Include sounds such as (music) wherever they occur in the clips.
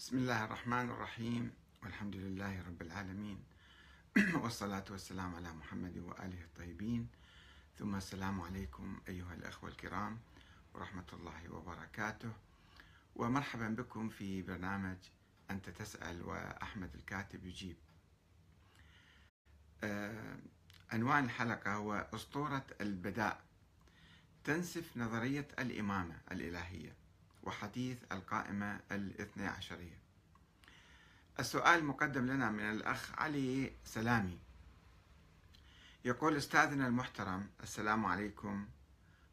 بسم الله الرحمن الرحيم. والحمد لله رب العالمين. (clears throat) والصلاة والسلام على محمد وآله الطيبين. ثم السلام عليكم أيها الأخوة الكرام ورحمة الله وبركاته. ومرحبا بكم في برنامج أنت تسأل وأحمد الكاتب يجيب. آه، عنوان الحلقة هو أسطورة البداء. تنسف نظرية الإمامة الإلهية. وحديث القائمة الاثنى عشرية. السؤال مقدم لنا من الأخ علي سلامي. يقول أستاذنا المحترم السلام عليكم.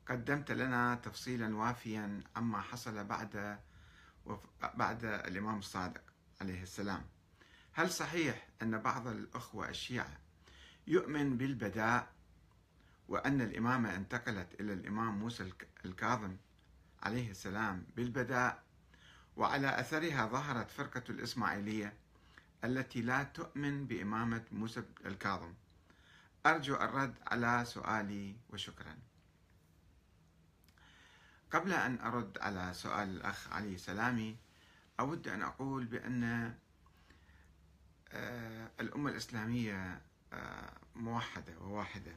قدمت لنا تفصيلا وافيا عما حصل بعد بعد الإمام الصادق عليه السلام. هل صحيح أن بعض الأخوة الشيعة يؤمن بالبداء وأن الإمامة انتقلت إلى الإمام موسى الكاظم؟ عليه السلام بالبداء وعلى أثرها ظهرت فرقة الإسماعيلية التي لا تؤمن بإمامة موسى الكاظم. أرجو الرد على سؤالي وشكرا. قبل أن أرد على سؤال الأخ علي سلامي أود أن أقول بأن آه، الأمة الإسلامية آه، موحدة وواحدة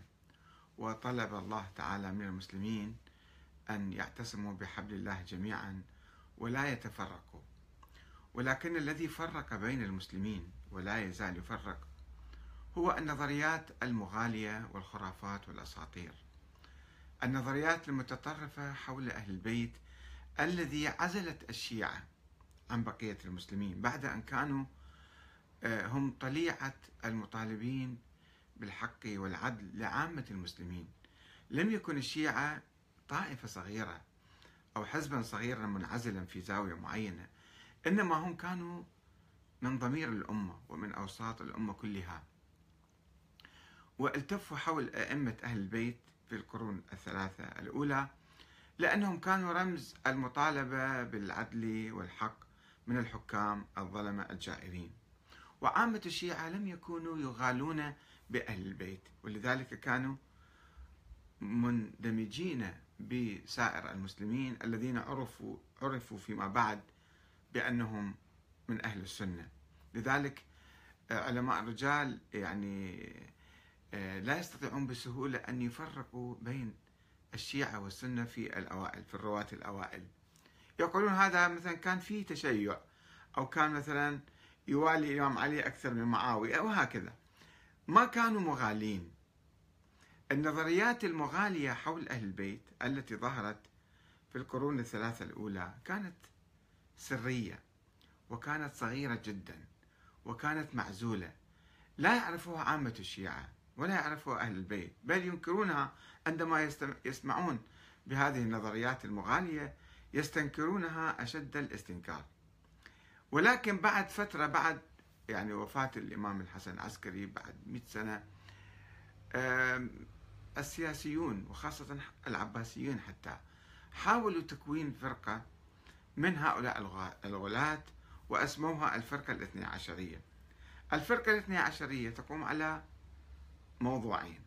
وطلب الله تعالى من المسلمين أن يعتصموا بحبل الله جميعا ولا يتفرقوا. ولكن الذي فرق بين المسلمين ولا يزال يفرق هو النظريات المغالية والخرافات والأساطير. النظريات المتطرفة حول أهل البيت الذي عزلت الشيعة عن بقية المسلمين بعد أن كانوا آه، هم طليعة المطالبين بالحق والعدل لعامة المسلمين. لم يكن الشيعة طائفة صغيرة أو حزبا صغيرا منعزلا في زاوية معينة إنما هم كانوا من ضمير الأمة ومن أوساط الأمة كلها. والتفوا حول أئمة أهل البيت في القرون الثلاثة الأولى لأنهم كانوا رمز المطالبة بالعدل والحق من الحكام الظلمة الجائرين. وعامة الشيعة لم يكونوا يغالون بأهل البيت ولذلك كانوا مندمجين بسائر المسلمين الذين عرفوا عرفوا فيما بعد بأنهم من أهل السنة. لذلك آه، علماء الرجال يعني آه، لا يستطيعون بسهولة أن يفرقوا بين الشيعة والسنة في الأوائل في الرواة الأوائل. يقولون هذا مثلا كان في تشيع أو كان مثلا يوالي الإمام علي أكثر من معاوية وهكذا. ما كانوا مغالين. النظريات المغالية حول أهل البيت التي ظهرت في القرون الثلاثة الأولى كانت سرية وكانت صغيرة جدا وكانت معزولة. لا يعرفها عامة الشيعة ولا يعرفها أهل البيت بل ينكرونها عندما يسمعون بهذه النظريات المغالية يستنكرونها أشد الاستنكار. ولكن بعد فترة بعد يعني وفاة الإمام الحسن العسكري بعد 100 سنة السياسيون وخاصة العباسيون حتى حاولوا تكوين فرقة من هؤلاء الغلاة وأسموها الفرقة الاثنى عشرية. الفرقة الاثنى عشرية تقوم على موضوعين.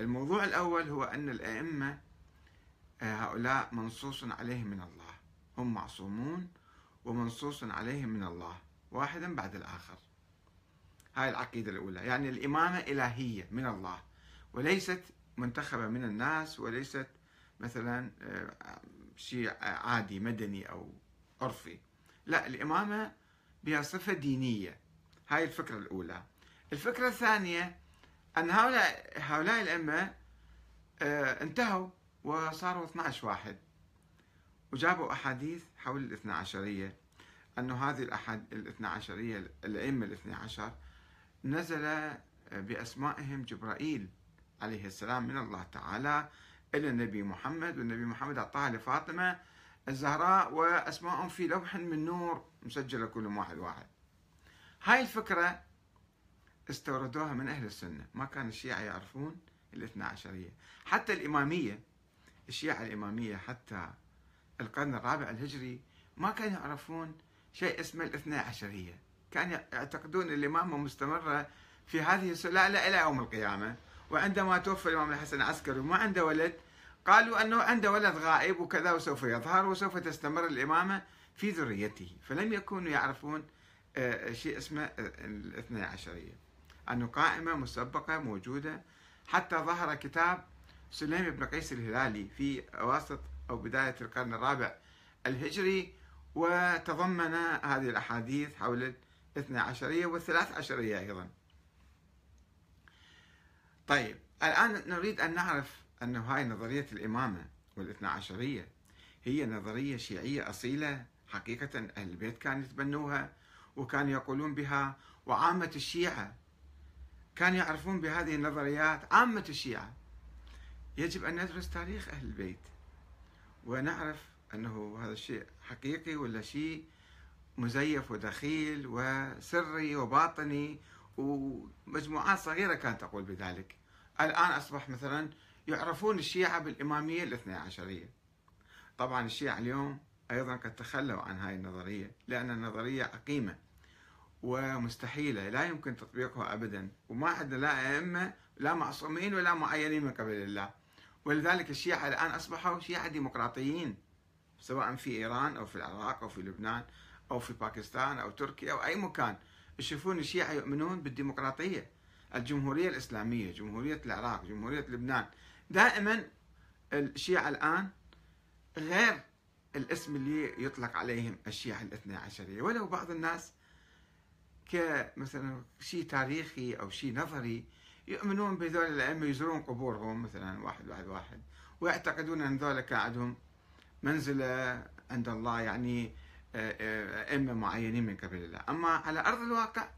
الموضوع الأول هو أن الأئمة آه، هؤلاء منصوص عليهم من الله. هم معصومون ومنصوص عليهم من الله واحدا بعد الآخر. هاي العقيدة الأولى. يعني الإمامة إلهية من الله. وليست منتخبة من الناس وليست مثلا آه، شيء عادي مدني أو عرفي. لا الإمامة بها صفة دينية. هاي الفكرة الأولى. الفكرة الثانية أن هؤلاء هؤلاء الأئمة آه، انتهوا وصاروا 12 واحد. وجابوا أحاديث حول الاثنى عشرية أنه هذه الأحد الاثنى عشرية الأئمة الاثنى عشر نزل بأسمائهم جبرائيل. عليه السلام من الله تعالى إلى النبي محمد والنبي محمد أعطاها لفاطمة الزهراء وأسمائهم في لوح من نور مسجلة كل واحد واحد. هاي الفكرة استوردوها من أهل السنة ما كان الشيعة يعرفون الاثنى عشرية حتى الإمامية الشيعة الإمامية حتى القرن الرابع الهجري ما كانوا يعرفون شيء اسمه الاثنى عشرية كانوا يعتقدون الإمامة مستمرة في هذه السلالة إلى يوم القيامة. وعندما توفى الإمام الحسن العسكري وما عنده ولد قالوا أنه عنده ولد غائب وكذا وسوف يظهر وسوف تستمر الإمامة في ذريته. فلم يكونوا يعرفون آه، شيء اسمه الاثنى عشرية. أنه قائمة مسبقة موجودة. حتى ظهر كتاب سليم بن قيس الهلالي في أواسط أو بداية القرن الرابع الهجري وتضمن هذه الأحاديث حول الاثنى عشرية والثلاث عشرية أيضا. طيب الآن نريد أن نعرف أن هاي نظرية الإمامة والاثنى عشرية هي نظرية شيعية أصيلة حقيقة أهل البيت كانوا يتبنوها وكانوا يقولون بها وعامة الشيعة كانوا يعرفون بهذه النظريات عامة الشيعة. يجب أن ندرس تاريخ أهل البيت ونعرف أنه هذا الشيء حقيقي ولا شيء مزيف ودخيل وسري وباطني ومجموعات صغيرة كانت تقول بذلك. الآن أصبح مثلا يعرفون الشيعة بالإمامية الاثنى عشرية. طبعا الشيعة اليوم أيضا قد تخلوا عن هاي النظرية لأن النظرية عقيمة ومستحيلة لا يمكن تطبيقها أبدا. وما عندنا لا أئمة لا معصومين ولا معينين من قبل الله. ولذلك الشيعة الآن أصبحوا شيعة ديمقراطيين سواء في إيران أو في العراق أو في لبنان أو في باكستان أو تركيا أو أي مكان. يشوفون الشيعة يؤمنون بالديمقراطية الجمهورية الإسلامية جمهورية العراق جمهورية لبنان. دائما الشيعة الآن غير الاسم اللي يطلق عليهم الشيعة الاثنى عشرية ولو بعض الناس كمثلا شيء تاريخي أو شيء نظري يؤمنون بذول الأئمة يزورون قبورهم مثلا واحد بعد واحد ويعتقدون أن ذولا كان عندهم منزلة عند الله يعني أئمة معينين من قبل الله أما على أرض الواقع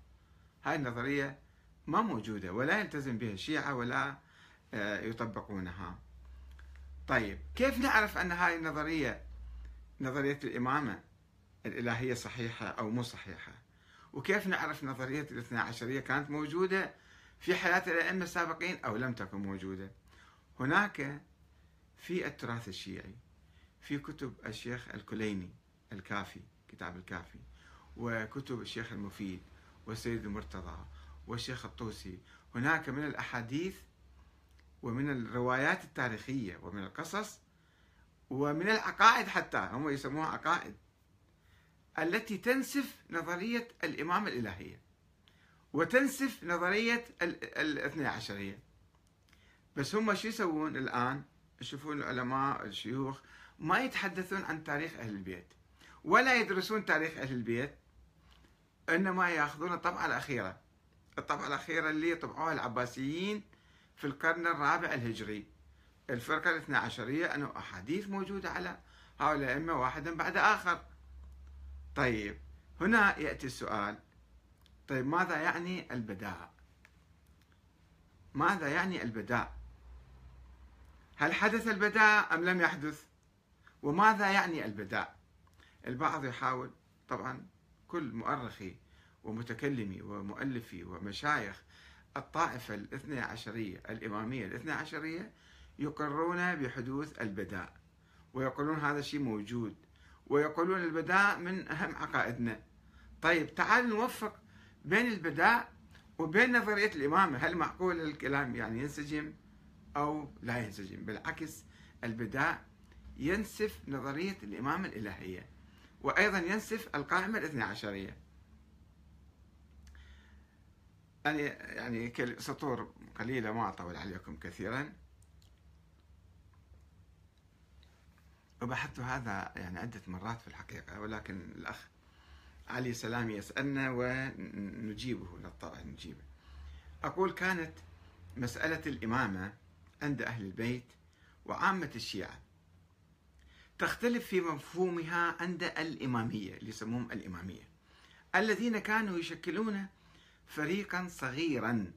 هاي النظرية ما موجودة ولا يلتزم بها الشيعة ولا آه، يطبقونها طيب كيف نعرف أن هاي النظرية نظرية الإمامة الإلهية صحيحة أو مو صحيحة وكيف نعرف نظرية الاثنى عشرية كانت موجودة في حياة الأئمة السابقين أو لم تكن موجودة هناك في التراث الشيعي في كتب الشيخ الكليني الكافي كتاب الكافي وكتب الشيخ المفيد والسيد المرتضى والشيخ الطوسي. هناك من الأحاديث ومن الروايات التاريخية ومن القصص ومن العقائد حتى هم يسموها عقائد التي تنسف نظرية الإمامة الإلهية وتنسف نظرية الاثنى عشرية. بس هم شو يسوون الآن؟ يشوفون العلماء الشيوخ ما يتحدثون عن تاريخ أهل البيت. ولا يدرسون تاريخ أهل البيت إنما يأخذون الطبعة الأخيرة. الطبعة الأخيرة اللي طبعوها العباسيين في القرن الرابع الهجري. الفرقة الاثنى عشرية أنه أحاديث موجودة على هؤلاء الأئمة واحدا بعد آخر. طيب هنا يأتي السؤال. طيب ماذا يعني البداء؟ ماذا يعني البداء؟ هل حدث البداء أم لم يحدث؟ وماذا يعني البداء؟ البعض يحاول طبعا كل مؤرخي ومتكلمي ومؤلفي ومشايخ الطائفة الاثنى عشرية الإمامية الاثنى عشرية يقرون بحدوث البداء ويقولون هذا الشيء موجود ويقولون البداء من أهم عقائدنا. طيب تعال نوفق بين البداء وبين نظرية الإمامة. هل معقول الكلام يعني ينسجم أو لا ينسجم؟ بالعكس البداء ينسف نظرية الإمامة الإلهية. وأيضا ينسف القائمة الاثنى عشرية. يعني يعني سطور قليلة ما أطول عليكم كثيرا. وبحثت هذا يعني عدة مرات في الحقيقة ولكن الأخ علي سلامي يسألنا ونجيبه للطبع نجيبه. أقول كانت مسألة الإمامة عند أهل البيت وعامة الشيعة. تختلف في مفهومها عند الإمامية اللي يسموهم الإمامية. الذين كانوا يشكلون فريقا صغيرا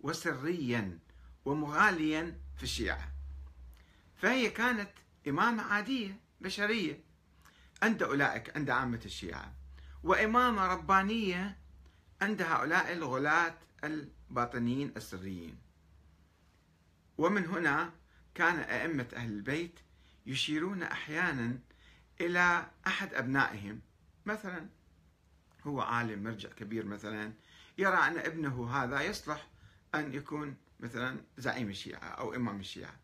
وسريا ومغاليا في الشيعة. فهي كانت إمامة عادية بشرية عند أولئك عند عامة الشيعة وإمامة ربانية عند هؤلاء الغلاة الباطنيين السريين. ومن هنا كان أئمة أهل البيت يشيرون أحيانا إلى أحد أبنائهم. مثلا هو عالم مرجع كبير مثلا يرى أن ابنه هذا يصلح أن يكون مثلا زعيم الشيعة أو إمام الشيعة.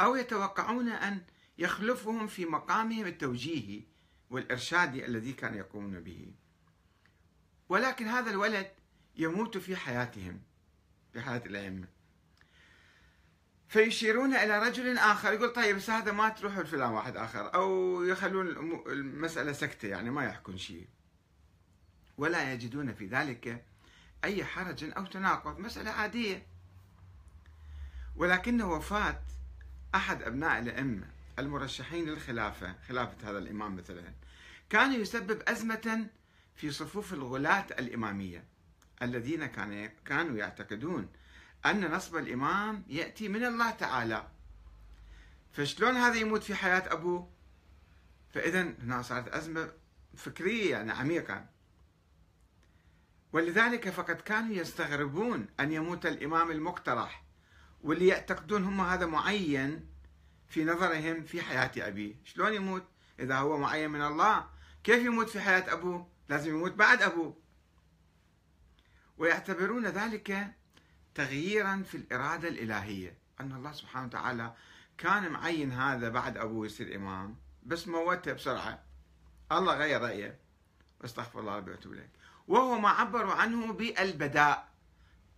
أو يتوقعون أن يخلفهم في مقامهم التوجيهي والإرشادي الذي كانوا يقومون به. ولكن هذا الولد يموت في حياتهم في حياة الأئمة. فيشيرون إلى رجل آخر يقول طيب بس هذا ما تروح لفلان واحد آخر أو يخلون المسألة سكتة يعني ما يحكون شيء. ولا يجدون في ذلك أي حرج أو تناقض مسألة عادية. ولكن وفاة أحد أبناء الأئمة المرشحين للخلافة خلافة هذا الإمام مثلا كان يسبب أزمة في صفوف الغلاة الإمامية الذين كانوا يعتقدون أن نصب الإمام يأتي من الله تعالى. فشلون هذا يموت في حياة أبوه؟ فإذا هنا صارت أزمة فكرية يعني عميقة. ولذلك فقد كانوا يستغربون أن يموت الإمام المقترح واللي يعتقدون هم هذا معين في نظرهم في حياة أبيه. شلون يموت؟ إذا هو معين من الله كيف يموت في حياة أبوه؟ لازم يموت بعد أبوه. ويعتبرون ذلك تغييرا في الإرادة الإلهية. أن الله سبحانه وتعالى كان معين هذا بعد أبوه يصير إمام بس موته بسرعة. الله غير رأيه. واستغفر الله ربي وأتوب إليك وهو ما عبروا عنه بالبداء.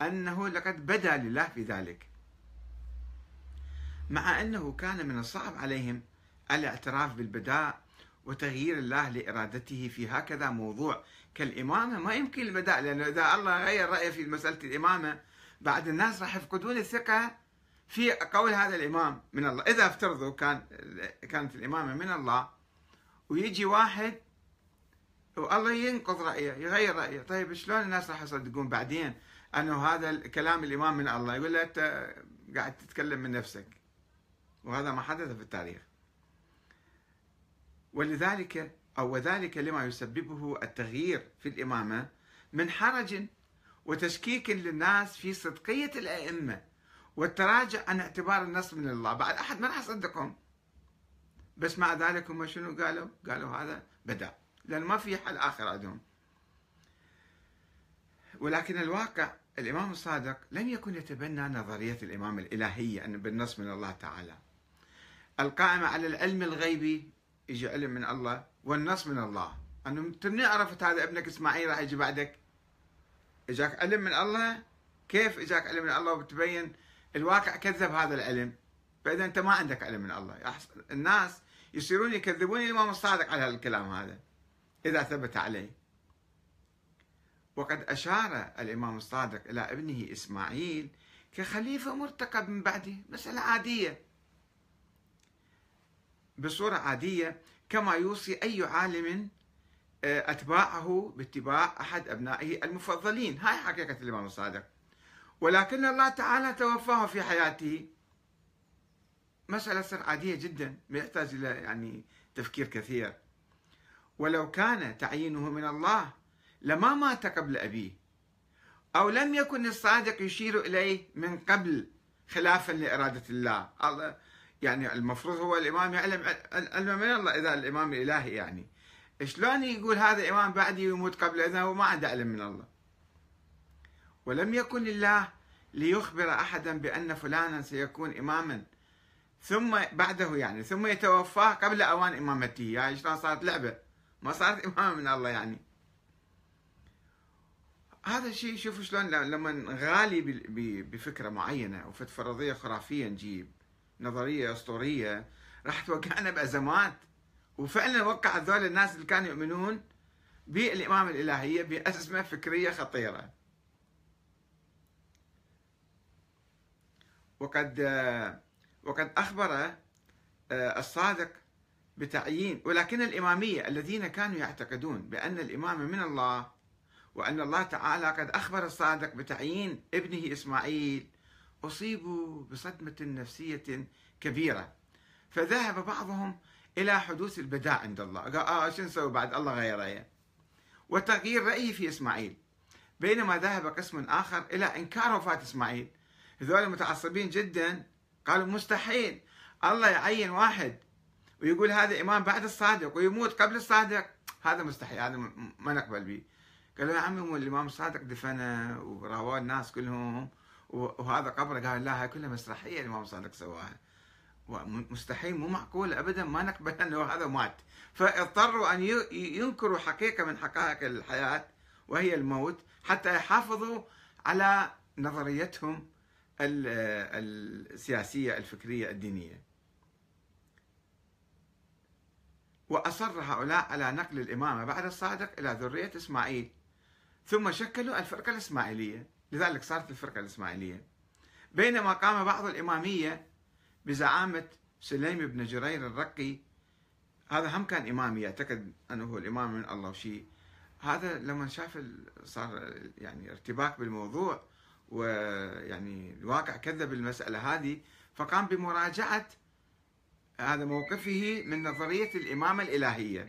أنه لقد بدا لله في ذلك. مع أنه كان من الصعب عليهم الاعتراف بالبداء وتغيير الله لإرادته في هكذا موضوع. كالإمامة ما يمكن البداء لأنه إذا الله غير رأيه في مسألة الإمامة بعد الناس راح يفقدون الثقة في قول هذا الإمام من الله. إذا افترضوا كان كانت الإمامة من الله ويجي واحد والله ينقض رأيه يغير رأيه. طيب شلون الناس راح يصدقون بعدين أنه هذا كلام الإمام من الله؟ يقول له أنت قاعد تتكلم من نفسك. وهذا ما حدث في التاريخ. ولذلك أو وذلك لما يسببه التغيير في الإمامة من حرج وتشكيك للناس في صدقية الأئمة. والتراجع عن اعتبار النص من الله. بعد أحد ما راح يصدقهم بس مع ذلك هم شنو قالوا؟ قالوا هذا بدأ لأن ما في حل آخر عندهم. ولكن الواقع الإمام الصادق لم يكن يتبنى نظرية الإمام الإلهية أن بالنص من الله تعالى. القائمة على العلم الغيبي يجي علم من الله والنص من الله. أنه من عرفت هذا ابنك إسماعيل راح يجي بعدك؟ إجاك علم من الله كيف إجاك علم من الله وتبين الواقع كذب هذا العلم فإذا أنت ما عندك علم من الله. الناس يصيرون يكذبون الامام الصادق على الكلام هذا إذا ثبت عليه. وقد أشار الإمام الصادق إلى ابنه إسماعيل كخليفة مرتقب من بعده مسألة عادية. بصورة عادية كما يوصي أي عالم أتباعه باتباع أحد أبنائه المفضلين. هاي حقيقة الإمام الصادق. ولكن الله تعالى توفاه في حياته. مسألة سر عادية جدا ما يحتاج إلى يعني تفكير كثير. ولو كان تعيينه من الله لما مات قبل أبيه أو لم يكن الصادق يشير إليه من قبل خلافا لإرادة الله. الله يعني المفروض هو الإمام يعلم علم من الله إذا الإمام الإلهي يعني. شلون يقول هذا إمام بعدي ويموت قبل إذا هو ما عنده علم من الله؟ ولم يكن الله ليخبر أحدا بأن فلانا سيكون إماما. ثم بعده يعني ثم يتوفاه قبل أوان إمامته. يعني شلون صارت لعبة؟ ما صارت (laughs) إمامة من الله يعني. هذا الشيء شوفوا شلون لما غالي بفكرة معينة وفت فرضية خرافية نجيب نظرية أسطورية راح توقعنا بأزمات. وفعلا وقع هذول الناس اللي كانوا يؤمنون بالإمامة الإلهية بأزمة فكرية خطيرة. وقد وقد أخبر آه، الصادق بتعيين ولكن الإمامية الذين كانوا يعتقدون بأن الإمامة من الله وأن الله تعالى قد أخبر الصادق بتعيين ابنه إسماعيل أصيبوا بصدمة نفسية كبيرة. فذهب بعضهم إلى حدوث البداء عند الله. قال آه شو نسوي بعد؟ الله غير رأيه وتغيير رأيه في إسماعيل. بينما ذهب قسم آخر إلى إنكار وفاة إسماعيل. هذول متعصبين جدا. قالوا مستحيل. الله يعين واحد. ويقول هذا إمام بعد الصادق ويموت قبل الصادق. هذا مستحيل هذا ما نقبل به. قالوا يا عمي الإمام الصادق دفنه وراواه الناس كلهم. وهذا قبره. قال لا هاي كلها مسرحية الإمام الصادق سواها. ومستحيل مو معقول ابدا ما نقبل إنه هذا مات. فاضطروا أن ينكروا حقيقة من حقائق الحياة وهي الموت حتى يحافظوا على نظريتهم السياسية الفكرية الدينية. وأصر هؤلاء على نقل الإمامة بعد الصادق إلى ذرية إسماعيل. ثم شكلوا الفرقة الإسماعيلية. لذلك صارت الفرقة الإسماعيلية. بينما قام بعض الإمامية بزعامة سليم بن جرير الرقي. هذا هم كان إمامي يعتقد أنه هو الإمام من الله وشيء هذا لما شاف صار يعني ارتباك بالموضوع ويعني الواقع كذب المسألة هذه فقام بمراجعة هذا موقفه من نظرية الإمامة الإلهية.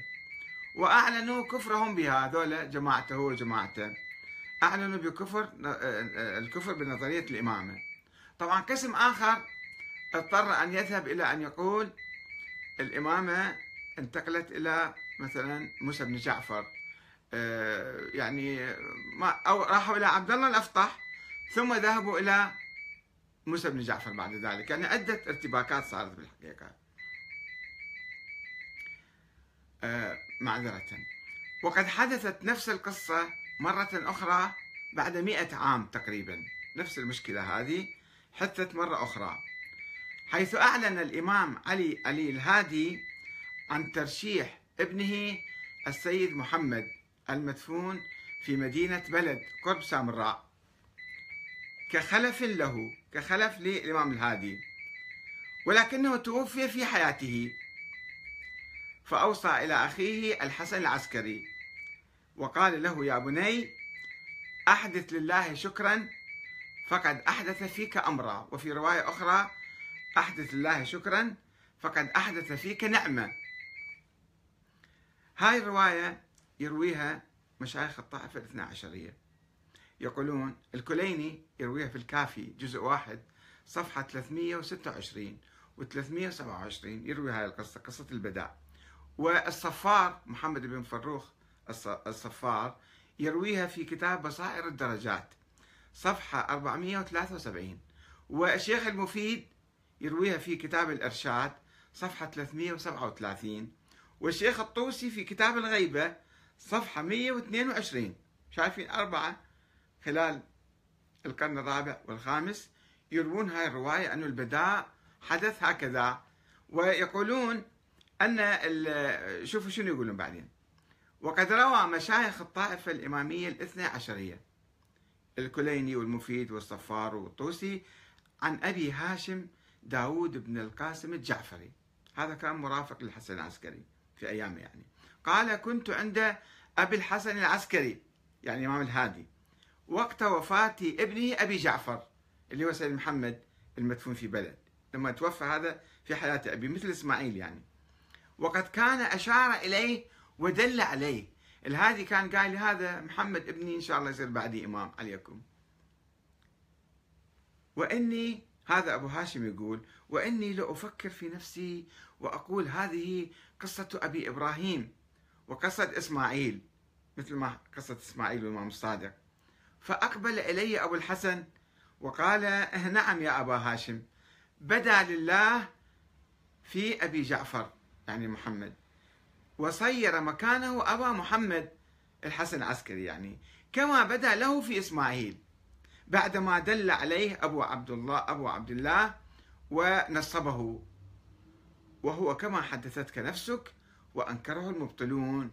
وأعلنوا كفرهم بها هذول جماعته وجماعته. أعلنوا بكفر الكفر بنظرية الإمامة. طبعا قسم آخر اضطر أن يذهب إلى أن يقول الإمامة انتقلت إلى مثلا موسى بن جعفر. آه، يعني ما أو راحوا إلى عبد الله الأفطح ثم ذهبوا إلى موسى بن جعفر بعد ذلك. يعني عدة ارتباكات صارت بالحقيقة. آه، معذرة. وقد حدثت نفس القصة مرة أخرى بعد مئة عام تقريبا. نفس المشكلة هذه حدثت مرة أخرى. حيث أعلن الإمام علي علي الهادي عن ترشيح ابنه السيد محمد المدفون في مدينة بلد قرب سامراء. كخلف له كخلف للإمام الهادي ولكنه توفي في حياته فأوصى إلى أخيه الحسن العسكري وقال له يا بني أحدث لله شكرا فقد أحدث فيك أمرا. وفي رواية أخرى أحدث الله شكرا فقد أحدث فيك نعمة. هاي الرواية يرويها مشايخ الطائفة الاثنى عشرية. يقولون الكليني يرويها في الكافي جزء واحد صفحة 326 و 327 يروي هاي القصة قصة البداء والصفار محمد بن فروخ الصفار يرويها في كتاب بصائر الدرجات صفحة 473 والشيخ المفيد يرويها في كتاب الإرشاد صفحة 337 والشيخ الطوسي في كتاب الغيبة صفحة 122 شايفين أربعة خلال القرن الرابع والخامس يروون هاي الرواية أن البداء حدث هكذا. ويقولون أن شوفوا شنو يقولون بعدين. وقد روى مشايخ الطائفة الإمامية الاثنى عشرية الكليني والمفيد والصفار والطوسي عن أبي هاشم داود بن القاسم الجعفري. هذا كان مرافق للحسن العسكري في أيامه يعني. قال كنت عند أبي الحسن العسكري يعني إمام الهادي. وقت وفاة ابنه أبي جعفر اللي هو سيد محمد المدفون في بلد. لما توفى هذا في حياة أبي مثل إسماعيل يعني. وقد كان أشار إليه ودل عليه. الهادي كان قال لي هذا محمد ابني إن شاء الله يصير بعدي إمام عليكم. وإني هذا أبو هاشم يقول وإني لأفكر في نفسي وأقول هذه قصة أبي إبراهيم وقصة إسماعيل مثل ما قصة إسماعيل والإمام الصادق. فأقبل إلي أبو الحسن وقال إيه، نعم يا أبا هاشم بدا لله في أبي جعفر يعني محمد وصير مكانه أبا محمد الحسن العسكري يعني كما بدا له في إسماعيل. بعدما دل عليه أبو عبد الله أبو عبد الله ونصبه. وهو كما حدثتك نفسك وأنكره المبطلون.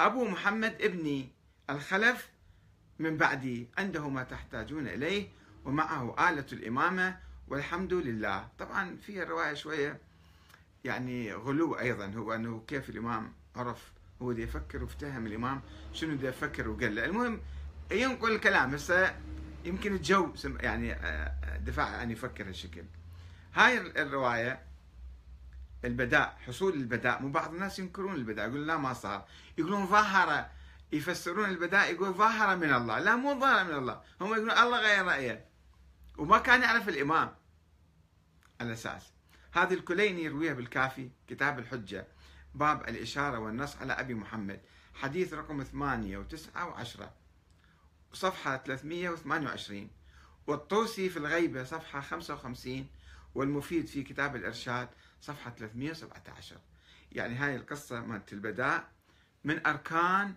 أبو محمد ابني الخلف من بعدي عنده ما تحتاجون إليه ومعه آلة الإمامة والحمد لله. طبعا فيها رواية شوية يعني غلو أيضا هو أنه كيف الإمام عرف هو دي يفكر وافتهم الإمام شنو دي يفكر وقال له. المهم ينقل الكلام. هسه يمكن الجو يعني آه، آه، دفاع أن يفكر هالشكل. هاي الرواية البداء حصول البداء مو بعض الناس ينكرون البداء يقولون لا ما صار. يقولون ظاهرة يفسرون البداء يقول ظاهرة من الله. لا مو ظاهرة من الله. هم يقولون الله غير رأيه. وما كان يعرف الإمام على أساس. هذه الكليني يرويها بالكافي كتاب الحجة باب الإشارة والنص على أبي محمد. حديث رقم ثمانية وتسعة وعشرة. صفحة 328 والطوسي في الغيبة صفحة 55 والمفيد في كتاب الإرشاد صفحة 317 يعني هاي القصة مالت البداء من أركان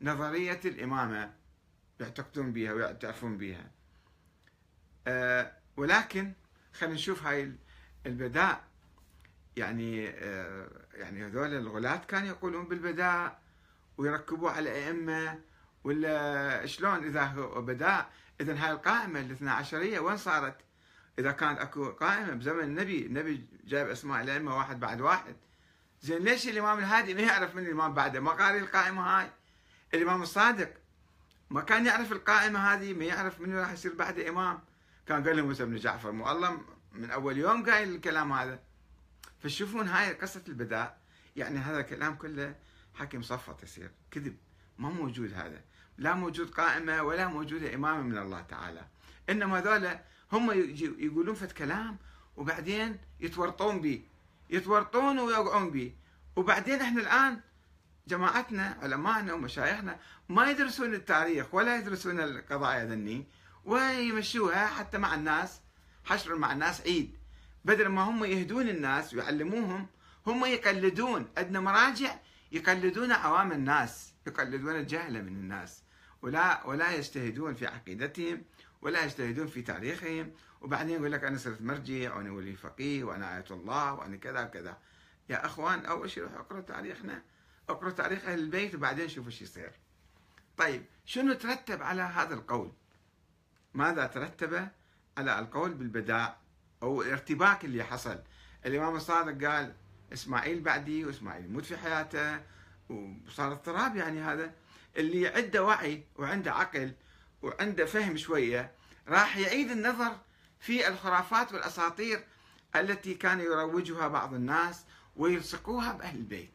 نظرية الإمامة يعتقدون بها ويعترفون بها أه ولكن خلينا نشوف هاي البداء. يعني أه يعني هذول الغلاة كانوا يقولون بالبداء ويركبوه على أئمة ولا شلون إذا هو بداء إذا هاي القائمة الاثنا عشرية وين صارت؟ إذا كانت أكو قائمة بزمن النبي النبي جايب أسماء الأئمة واحد بعد واحد. زين ليش الإمام الهادي ما يعرف من الإمام بعده؟ ما قاري القائمة هاي. الإمام الصادق ما كان يعرف القائمة هذه ما يعرف من راح يصير بعده إمام. كان قال له موسى بن جعفر مو الله من أول يوم قايل الكلام هذا. فتشوفون هاي قصة البداء يعني هذا الكلام كله حكي مصفط يصير. كذب. ما موجود هذا. لا موجود قائمة ولا موجودة إمامة من الله تعالى. إنما هذول هم يقولون فت كلام وبعدين يتورطون به. يتورطون ويوقعون به. وبعدين إحنا الآن جماعتنا علمائنا ومشايخنا ما يدرسون التاريخ ولا يدرسون القضايا ذني ويمشوها حتى مع الناس حشر مع الناس عيد. بدل ما هم يهدون الناس ويعلموهم هم يقلدون. عندنا مراجع يقلدون عوام الناس يقلدون الجهله من الناس. ولا ولا يجتهدون في عقيدتهم ولا يجتهدون في تاريخهم. وبعدين يقول لك أنا صرت مرجع وأنا ولي فقيه وأنا آية الله وأنا كذا وكذا. يا إخوان أول شيء اقروا تاريخنا. اقروا تاريخ أهل البيت وبعدين شوفوا إيش يصير. طيب شنو ترتب على هذا القول؟ ماذا ترتب على القول بالبداء أو الارتباك اللي حصل؟ الإمام الصادق قال إسماعيل بعدي وإسماعيل يموت في حياته وصار اضطراب يعني هذا. اللي عنده وعي وعنده عقل وعنده فهم شوية راح يعيد النظر في الخرافات والأساطير التي كان يروجها بعض الناس ويلصقوها بأهل البيت.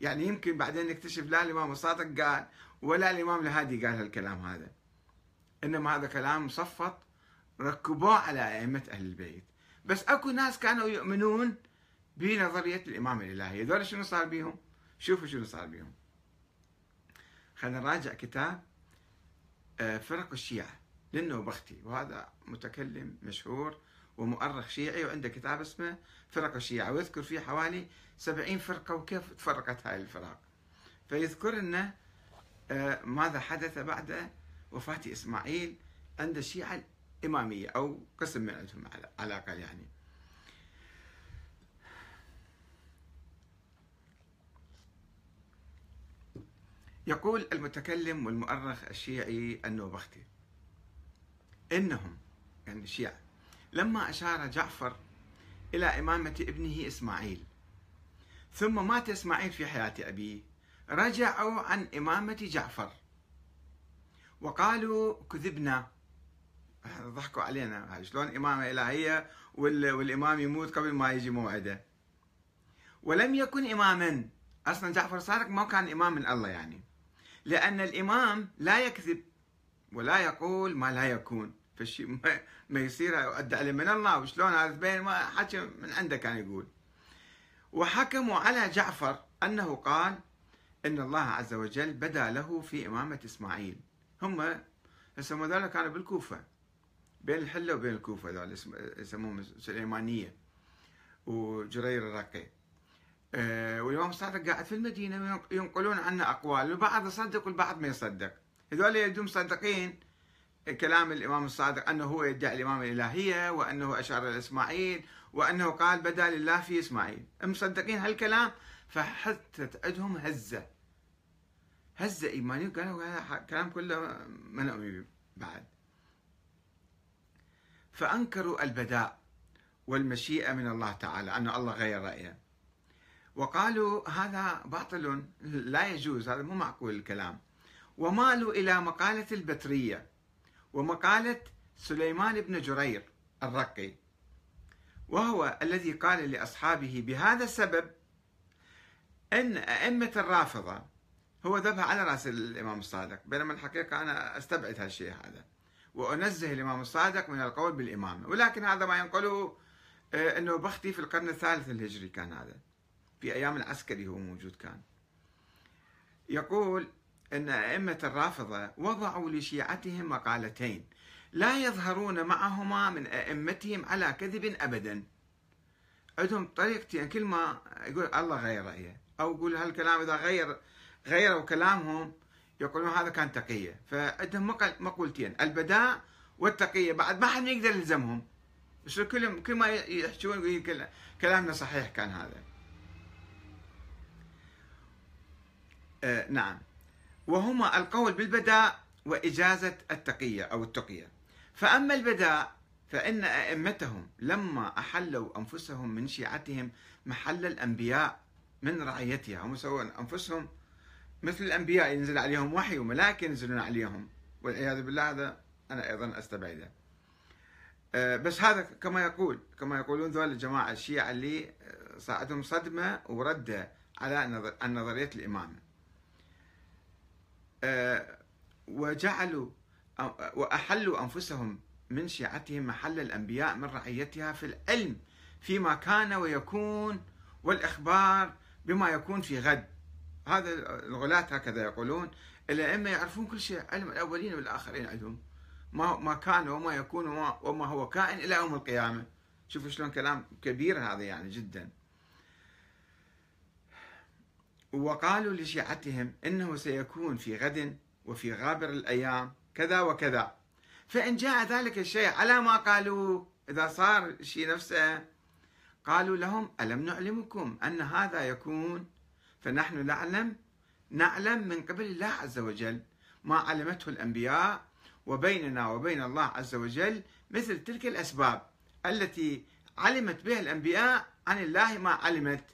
يعني يمكن بعدين نكتشف لا الإمام الصادق قال ولا الإمام الهادي قال هالكلام هذا. إنما هذا كلام مصفط ركبوه على أئمة أهل البيت. بس أكو ناس كانوا يؤمنون بنظرية الإمام الإلهي، هذول شنو صار بيهم؟ شوفوا شنو صار بيهم. خلينا نراجع كتاب آه، فرق الشيعة للنوبختي وهذا متكلم مشهور ومؤرخ شيعي وعنده كتاب اسمه فرق الشيعة ويذكر فيه حوالي سبعين فرقة وكيف تفرقت هاي الفرق. فيذكر لنا آه، ماذا حدث بعد وفاة إسماعيل عند الشيعة الإمامية أو قسم من عندهم على الأقل يعني. يقول المتكلم والمؤرخ الشيعي النوبختي. إنهم يعني الشيعة لما أشار جعفر إلى إمامة ابنه إسماعيل ثم مات إسماعيل في حياة أبيه رجعوا عن إمامة جعفر. وقالوا كذبنا. ضحكوا علينا. شلون إمامة إلهية والإمام يموت قبل ما يجي موعده. ولم يكن إماما. أصلا جعفر الصادق ما كان إمام من الله يعني. لأن الإمام لا يكذب ولا يقول ما لا يكون. فالشيء ما, يصير يؤدى عليه. من الله وشلون هذا بين ما حكى من عنده كان يقول. وحكموا على جعفر أنه قال إن الله عز وجل بدا له في إمامة إسماعيل. هم هسه هذول كانوا بالكوفة بين الحلة وبين الكوفة هذول يسموهم سليمانية وجرير الرقي. والإمام الصادق قاعد في المدينة ينقلون عنه أقوال البعض يصدق والبعض ما يصدق. هذول يبدو مصدقين كلام الإمام الصادق أنه هو يدعي الإمامة الإلهية وأنه أشار إلى إسماعيل وأنه قال بدأ لله في إسماعيل. مصدقين هالكلام فحطت عندهم هزة. هزة إيمانية قالوا هذا كلام كله ما نؤمن بعد. فأنكروا البداء والمشيئة من الله تعالى أن الله غير رأيه. وقالوا هذا باطل لا يجوز هذا مو معقول الكلام. ومالوا إلى مقالة البترية ومقالة سليمان بن جرير الرقي. وهو الذي قال لأصحابه بهذا السبب أن أئمة الرافضة هو ذبح على رأس الإمام الصادق بينما الحقيقة أنا أستبعد هالشيء هذا. وأنزه الإمام الصادق من القول بالإمامة. ولكن هذا ما ينقله آه، أنه بختي في القرن الثالث الهجري كان هذا. في أيام العسكري هو موجود كان. يقول أن أئمة الرافضة وضعوا لشيعتهم مقالتين لا يظهرون معهما من أئمتهم على كذب أبدا. عندهم طريقتين كل ما يقول الله غير رأيه أو يقول هالكلام إذا غير غيروا كلامهم يقولون هذا كان تقية. فعندهم مقولتين البداء والتقية. بعد ما حد يقدر يلزمهم. كل ما يحجون كلامنا صحيح كان هذا. آه نعم. وهما القول بالبداء وإجازة التقية أو التقية. فأما البداء فإن أئمتهم لما أحلوا أنفسهم من شيعتهم محل الأنبياء من رعيتها. هم سووا أنفسهم مثل الأنبياء ينزل عليهم وحي وملائكة ينزلون عليهم. والعياذ بالله هذا أنا أيضا أستبعده. آه، بس هذا كما يقول كما يقولون ذول الجماعة الشيعة اللي صارتهم صدمة وردة على نظرية الإمامة آه، وجعلوا وأحلوا أنفسهم من شيعتهم محل الأنبياء من رعيتها في العلم فيما كان ويكون والإخبار بما يكون في غد. هذا الغلاة هكذا يقولون. الأئمة يعرفون كل شيء علم الأولين والآخرين عندهم. ما ما كان وما يكون وما, وما هو كائن إلى يوم القيامة. شوفوا شلون كلام كبير هذا يعني جدا. وقالوا لشيعتهم إنه سيكون في غد وفي غابر الأيام كذا وكذا. فإن جاء ذلك الشيء على ما قالوا إذا صار الشيء نفسه قالوا لهم ألم نعلمكم أن هذا يكون؟ فنحن نعلم نعلم من قبل الله عز وجل ما علمته الأنبياء وبيننا وبين الله عز وجل مثل تلك الأسباب التي علمت بها الأنبياء عن الله ما علمت.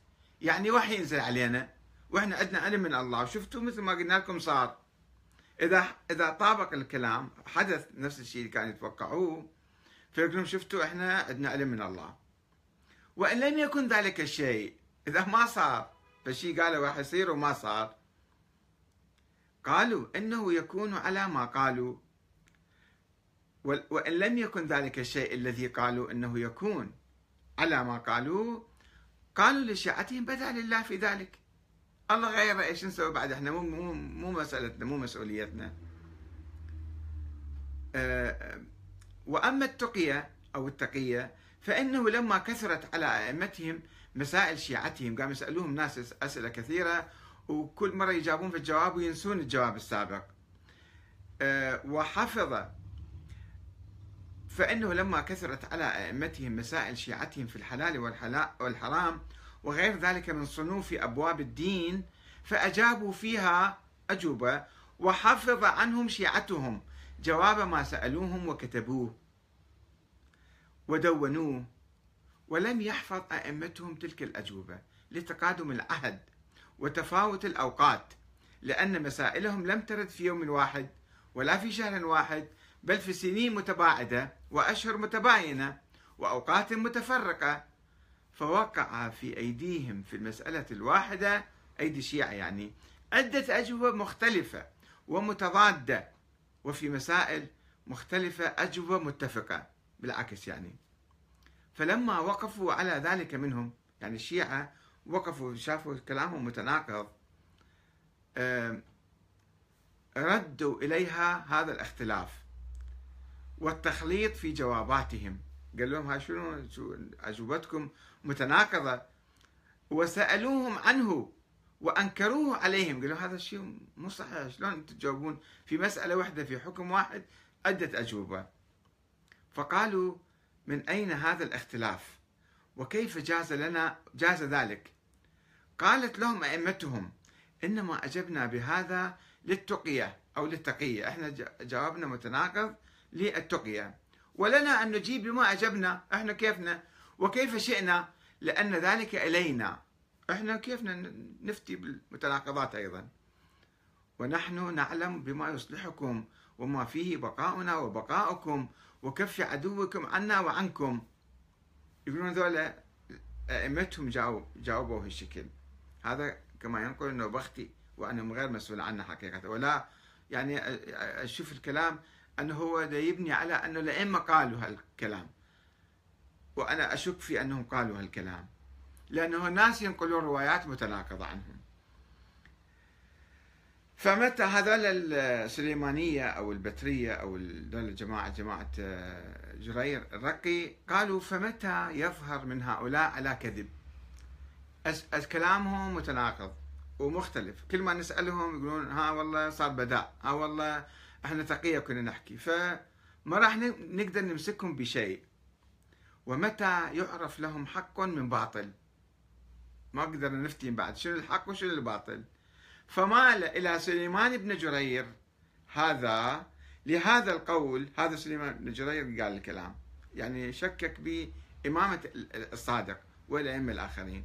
يعني وحي ينزل علينا. وإحنا عندنا علم من الله. شفتوا مثل ما قلنا لكم صار. إذا إذا طابق الكلام حدث نفس الشيء اللي كانوا يتوقعوه. فيقولون شفتوا إحنا عندنا علم من الله. وإن لم يكن ذلك الشيء إذا ما صار. فالشيء قالوا راح يصير وما صار. قالوا إنه يكون على ما قالوا. وإن لم يكن ذلك الشيء الذي قالوا إنه يكون على ما قالوا قالوا لشيعتهم بدا لله في ذلك. الله غير إيش نسوي بعد؟ إحنا مو مو مو مسألتنا مو مسؤوليتنا. أه وأما التقية أو التقية فإنه لما كثرت على أئمتهم مسائل شيعتهم قاموا يسألوهم ناس أسئلة كثيرة وكل مرة يجاوبون في الجواب وينسون الجواب السابق. أه وحفظ فإنه لما كثرت على أئمتهم مسائل شيعتهم في الحلال والحرام وغير ذلك من صنوف أبواب الدين فأجابوا فيها أجوبة وحفظ عنهم شيعتهم جواب ما سألوهم وكتبوه. ودونوه ولم يحفظ أئمتهم تلك الأجوبة لتقادم العهد وتفاوت الأوقات لأن مسائلهم لم ترد في يوم واحد ولا في شهر واحد بل في سنين متباعدة وأشهر متباينة وأوقات متفرقة فوقع في أيديهم في المسألة الواحدة أيدي الشيعة يعني عدة أجوبة مختلفة ومتضادة وفي مسائل مختلفة أجوبة متفقة بالعكس يعني. فلما وقفوا على ذلك منهم يعني الشيعة وقفوا شافوا كلامهم متناقض ردوا إليها هذا الاختلاف والتخليط في جواباتهم. قال لهم هاي شنو أجوبتكم؟ متناقضة. وسألوهم عنه وأنكروه عليهم. قالوا هذا الشيء مو صحيح. شلون تجاوبون في مسألة واحدة في حكم واحد؟ عدة أجوبة. فقالوا من أين هذا الاختلاف؟ وكيف جاز لنا جاز ذلك؟ قالت لهم أئمتهم إنما أجبنا بهذا للتقية أو للتقية. إحنا جوابنا متناقض للتقية. ولنا أن نجيب بما أجبنا. إحنا كيفنا؟ وكيف شئنا لأن ذلك إلينا. إحنا كيفنا نفتي بالمتناقضات أيضا؟ ونحن نعلم بما يصلحكم وما فيه بقاؤنا وبقاؤكم وكف عدوكم عنا وعنكم. يقولون ذولا أئمتهم جاوب جاوبوا هالشكل هذا كما ينقل إنه بختي وأنا غير مسؤول عنه حقيقة. ولا يعني أشوف الكلام أنه هو يبني على أنه الائمه قالوا هالكلام. وأنا أشك في أنهم قالوا هالكلام لأنه الناس ينقلون روايات متناقضة عنهم. فمتى هذول السليمانية أو البترية أو الجماعة جماعة آه، جرير الرقي قالوا فمتى يظهر من هؤلاء على كذب؟ كلامهم متناقض ومختلف. كل ما نسألهم يقولون ها والله صار بداء ها والله إحنا تقية كنا نحكي. فما راح نقدر نمسكهم بشيء. ومتى يعرف لهم حق من باطل؟ ما قدرنا نفتي بعد. شنو الحق وشنو الباطل؟ فمال إلى سليمان بن جرير. هذا لهذا القول هذا سليمان بن جرير قال الكلام. يعني شكك بإمامة الصادق والأئمة الآخرين.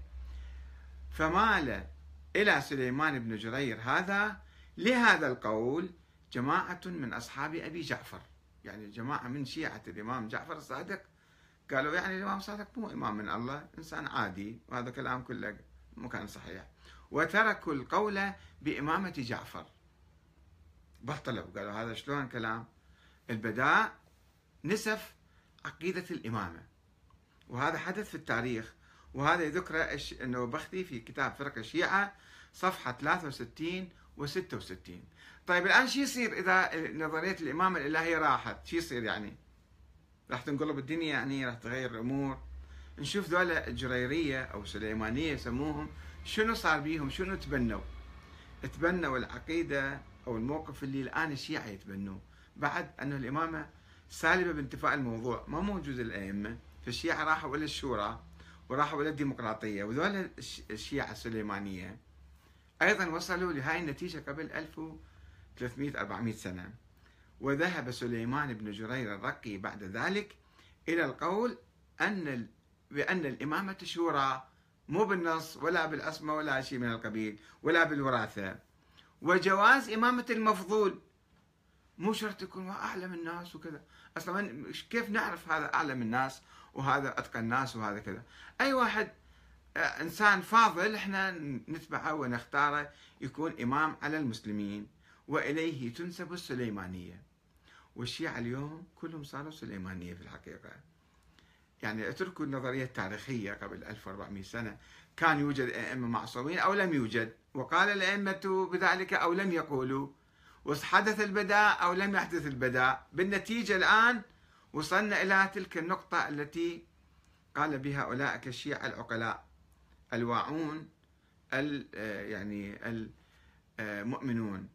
فمال إلى سليمان بن جرير هذا لهذا القول جماعة من أصحاب أبي جعفر. يعني جماعة من شيعة الإمام جعفر الصادق قالوا يعني الإمام الصادق مو إمام من الله إنسان عادي وهذا كلام كله مو كان صحيح. وتركوا القول بإمامة جعفر. بطلوا قالوا هذا شلون كلام؟ البداء نسف عقيدة الإمامة. وهذا حدث في التاريخ. وهذا يذكره النوبختي في كتاب فرق الشيعة صفحة 63 و 66 طيب الآن شو يصير إذا نظرية الإمامة الإلهية راحت؟ شو يصير يعني؟ راح تنقلب الدنيا يعني راح تغير الأمور. نشوف ذولا الجريرية أو سليمانية يسموهم شنو صار بيهم؟ شنو تبنوا؟ تبنوا العقيدة أو الموقف اللي الآن الشيعة يتبنوه. بعد أن الإمامة سالبة بانتفاء الموضوع ما موجود الأئمة. فالشيعة راحوا إلى الشورى وراحوا إلى الديمقراطية وذول الشيعة السليمانية أيضا وصلوا لهذه النتيجة قبل 1300 400 سنة. وذهب سليمان بن جرير الرقي بعد ذلك إلى القول أن بأن الإمامة شورى مو بالنص ولا بالأسماء ولا شيء من القبيل ولا بالوراثة. وجواز إمامة المفضول. مو شرط يكون أعلم الناس وكذا. أصلا كيف نعرف هذا أعلم الناس وهذا أتقى الناس وهذا كذا؟ أي واحد آه، إنسان فاضل إحنا نتبعه ونختاره يكون إمام على المسلمين وإليه تنسب السليمانية. والشيعة اليوم كلهم صاروا سليمانية في الحقيقة. يعني اتركوا النظرية التاريخية قبل 1400 سنة. كان يوجد أئمة معصومين أو لم يوجد. وقال الأئمة بذلك أو لم يقولوا. وحدث البداء أو لم يحدث البداء. بالنتيجة الآن وصلنا إلى تلك النقطة التي قال بها أولئك الشيعة العقلاء. الواعون يعني المؤمنون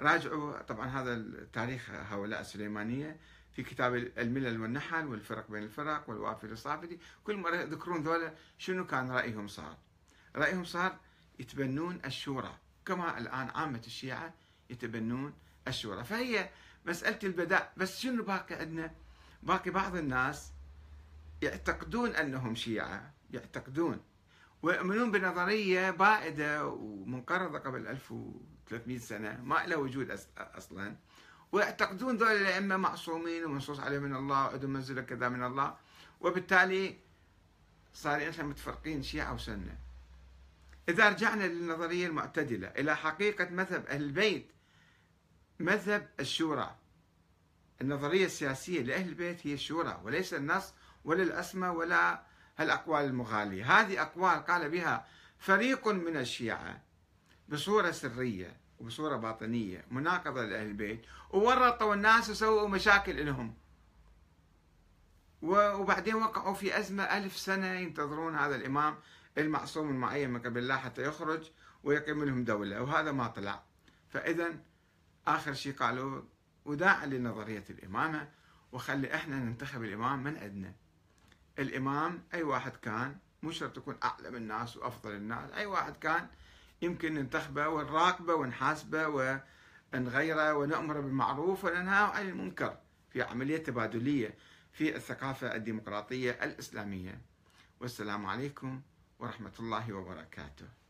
راجعوا. طبعا هذا التاريخ هؤلاء السليمانية في كتاب الملل والنحل والفرق بين الفرق والوافد الصافدي كل مرة يذكرون ذولا شنو كان رأيهم صار؟ رأيهم صار يتبنون الشورى كما الآن عامة الشيعة يتبنون الشورى. فهي مسألة البداء. بس شنو باقي عندنا؟ باقي بعض الناس يعتقدون أنهم شيعة يعتقدون. ويؤمنون بنظرية بائدة ومنقرضة قبل 1300 سنة ما لها وجود أصلا. ويعتقدون ذول الأئمة معصومين ومنصوص عليهم من الله وعندهم منزلة كذا من الله. وبالتالي صار إحنا متفرقين شيعة وسنة. إذا رجعنا للنظرية المعتدلة إلى حقيقة مذهب أهل البيت مذهب الشورى. النظرية السياسية لأهل البيت هي الشورى وليس النص ولا الأسماء ولا هالأقوال المغالية. هذه أقوال قال بها فريق من الشيعة. بصورة سرية وبصورة باطنية مناقضة لأهل البيت وورطوا الناس وسووا مشاكل لهم. وبعدين وقعوا في أزمة ألف سنة ينتظرون هذا الإمام المعصوم المعين من قبل الله حتى يخرج ويقيم لهم دولة وهذا ما طلع. فإذا آخر شيء قالوا وداعا لنظرية الإمامة وخلي إحنا ننتخب الإمام من عندنا الإمام أي واحد كان مو شرط يكون أعلم الناس وأفضل الناس أي واحد كان يمكن ننتخبه ونراقبه ونحاسبه ونغيره ونأمره بالمعروف وننهاه عن المنكر في عملية تبادلية في الثقافة الديمقراطية الإسلامية. والسلام عليكم ورحمة الله وبركاته.